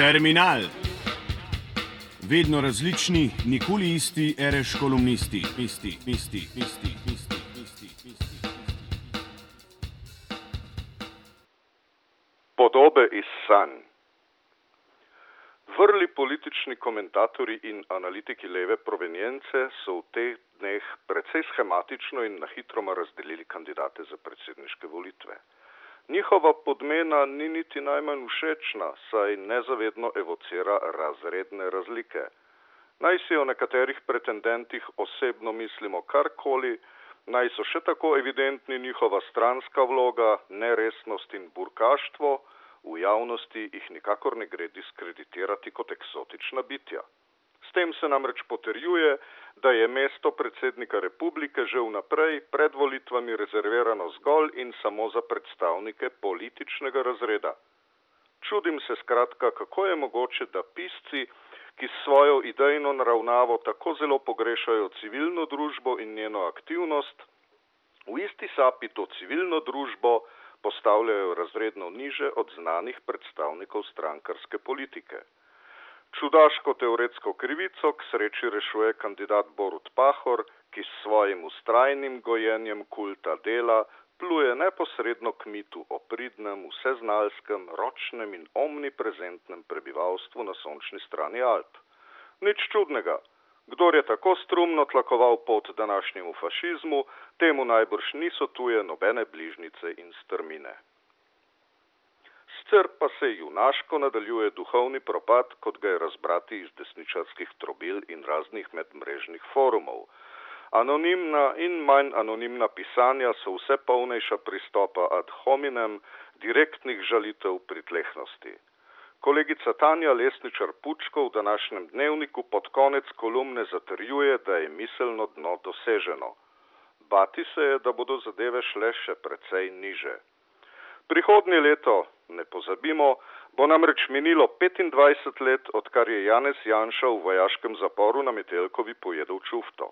Terminal. Vedno različni, nikoli isti, reš kolumnisti, isti, isti, isti, isti, isti, isti. Podobe iz sanj. Vrli politični komentatorji in analitiki leve provenience so v teh dneh precej schematično in na hitroma razdelili kandidate za predsedniške volitve. Njihova podmena ni niti najmanj všečna, saj nezavedno evocira razredne razlike. Naj si o nekaterih pretendentih osebno mislimo karkoli, naj so še tako evidentni njihova stranska vloga, neresnost in burkaštvo, v javnosti jih nikakor ne gre diskreditirati kot eksotična bitja. S tem se namreč potrjuje, da je mesto predsednika republike že vnaprej pred volitvami rezervirano zgolj in samo za predstavnike političnega razreda. Čudim se skratka, kako je mogoče, da pisci, ki s svojo idejno naravnavo tako zelo pogrešajo civilno družbo in njeno aktivnost, v isti sapi to civilno družbo postavljajo razredno niže od znanih predstavnikov strankarske politike. Čudaško teoretsko krivico k sreči rešuje kandidat Borut Pahor, ki s svojim ustrajnim gojenjem kulta dela pluje neposredno k mitu o pridnem, vseznalskem, ročnem in omniprezentnem prebivalstvu na sončni strani Alp. Nič čudnega. Kdor je tako strumno tlakoval pot današnjemu fašizmu, temu najbrž niso tuje nobene bližnice in strmine. Sicer pa se junaško nadaljuje duhovni propad, kot ga je razbrati iz desničarskih trobil in raznih medmrežnih forumov. Anonimna in manj anonimna pisanja so vse polnejša pristopa ad hominem, direktnih žalitev pritlehnosti. Kolegica Tanja Lesničar Pučko v današnjem dnevniku pod konec kolumne zatrjuje, da je miselno dno doseženo. Bati se je, da bodo zadeve šle še precej niže. Prihodnje leto, ne pozabimo, bo namreč minilo 25 let, odkar je Janez Janša v vojaškem zaporu na Metelkovi pojedel čufto.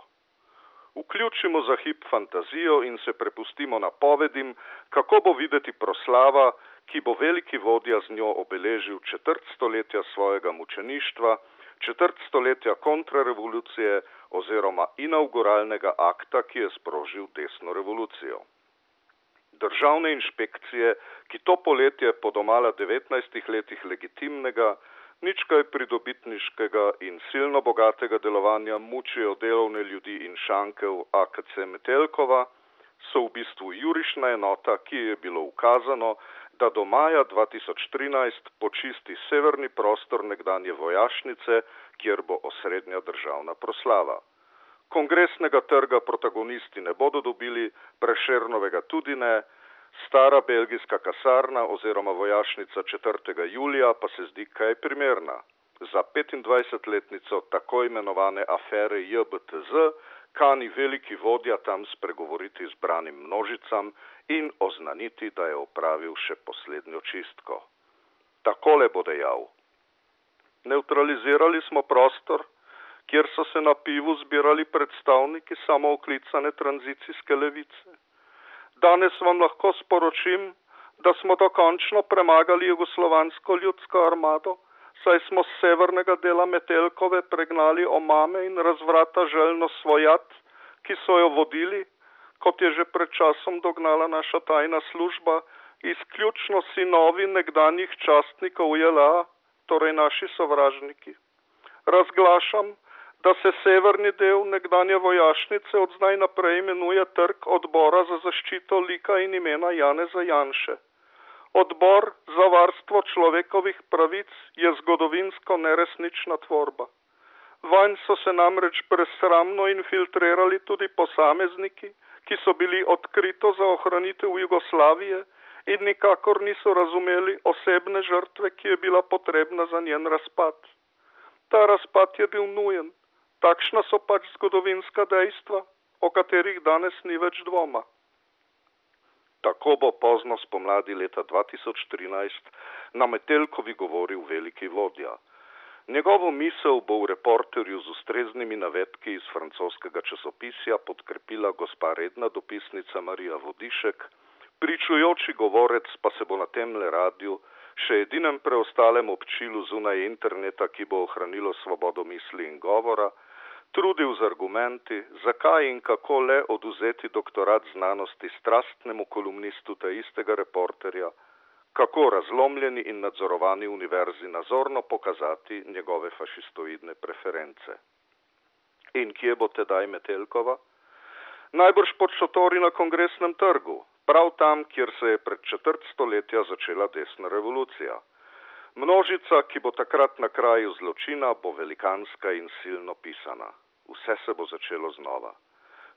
Vključimo za hip fantazijo in se prepustimo napovedim, kako bo videti proslava, ki bo veliki vodja z njo obeležil četrt stoletja svojega mučeništva, četrt stoletja kontrarevolucije oziroma inauguralnega akta, ki je sprožil desno revolucijo. Državne inšpekcije, ki to poletje po domala 19 letih legitimnega, nič kaj pridobitniškega in silno bogatega delovanja mučijo delovne ljudi in šanke v AKC Metelkova, so v bistvu jurišna enota, ki je bilo ukazano, da do maja 2013 počisti severni prostor nekdanje vojašnice, kjer bo osrednja državna proslava. Kongresnega trga protagonisti ne bodo dobili, prešernovega tudi ne, stara belgijska kasarna oziroma vojašnica 4. julija pa se zdi kaj primerna. Za 25-letnico tako imenovane afere JBTZ kani veliki vodja tam spregovoriti zbranim množicam in oznaniti, da je opravil še poslednjo čistko. Takole bo dejal. Neutralizirali smo prostor, kjer so se na pivu zbirali predstavniki samooklicane tranzicijske levice. Danes vam lahko sporočim, da smo dokončno premagali jugoslovansko ljudsko armado, saj smo z severnega dela Metelkove pregnali omame in razvrata željno svojat, ki so jo vodili, kot je že pred časom dognala naša tajna služba, izključno sinovi nekdanjih častnikov JLA, torej naši sovražniki. Razglašam, da se severni del nekdanje vojašnice od zdaj naprej imenuje Trg odbora za zaščito lika in imena Janeza Janše. Odbor za varstvo človekovih pravic je zgodovinsko neresnična tvorba. Vanj so se namreč presramno infiltrirali tudi posamezniki, ki so bili odkrito za ohranitev Jugoslavije in nikakor niso razumeli osebne žrtve, ki je bila potrebna za njen razpad. Ta razpad je bil nujen, takšna so pač zgodovinska dejstva, o katerih danes ni več dvoma. Tako bo pozno spomladi leta 2013 na Metelkovi govoril veliki vodja. Njegovo misel bo v reporterju z ustreznimi navedki iz francoskega časopisja podkrepila gospa redna dopisnica Marija Vodišek, pričujoči govorec pa se bo na temle radiju še edinem preostalem občilu zunaj interneta, ki bo ohranilo svobodo misli in govora, trudil z argumenti, zakaj in kako le oduzeti doktorat znanosti strastnemu kolumnistu ta istega reporterja, kako razlomljeni in nadzorovani univerzi nazorno pokazati njegove fašistoidne preference. In kje bo tedaj Metelkova? Najbrž pod šotori na kongresnem trgu, prav tam, kjer se je pred četrt stoletja začela desna revolucija. Množica, ki bo takrat na kraju zločina, bo velikanska in silno pisana. Vse se bo začelo znova.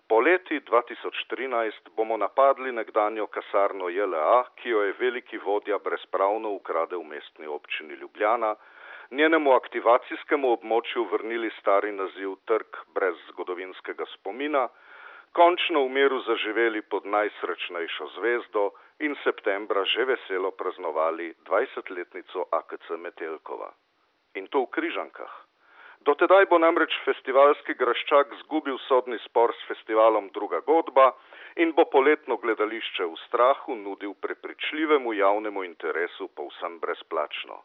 Po leti 2013 bomo napadli nekdanjo kasarno JLA, ki jo je veliki vodja brezpravno ukradel v mestni občini Ljubljana, njenemu aktivacijskemu območju vrnili stari naziv Trg brez zgodovinskega spomina, končno v miru zaživeli pod najsrečnejšo zvezdo in septembra že veselo praznovali 20-letnico AKC Metelkova. In to v Križankah. Dotedaj bo namreč festivalski graščak zgubil sodni spor s festivalom Druga godba in bo poletno gledališče v strahu nudil prepričljivemu javnemu interesu povsem brezplačno.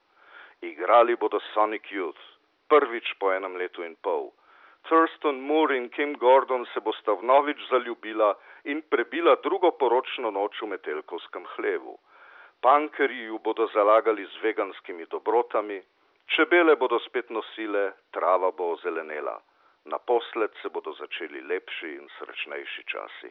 Igrali bodo Sonic Youth, prvič po enem letu in pol. Thurston Moore in Kim Gordon se bosta vnovič zaljubila in prebila drugo poročno noč v metelkovskem hlevu. Pankeri ju bodo zalagali z veganskimi dobrotami, Čebele bodo spet nosile, trava bo ozelenela. Naposled se bodo začeli lepši in srečnejši časi.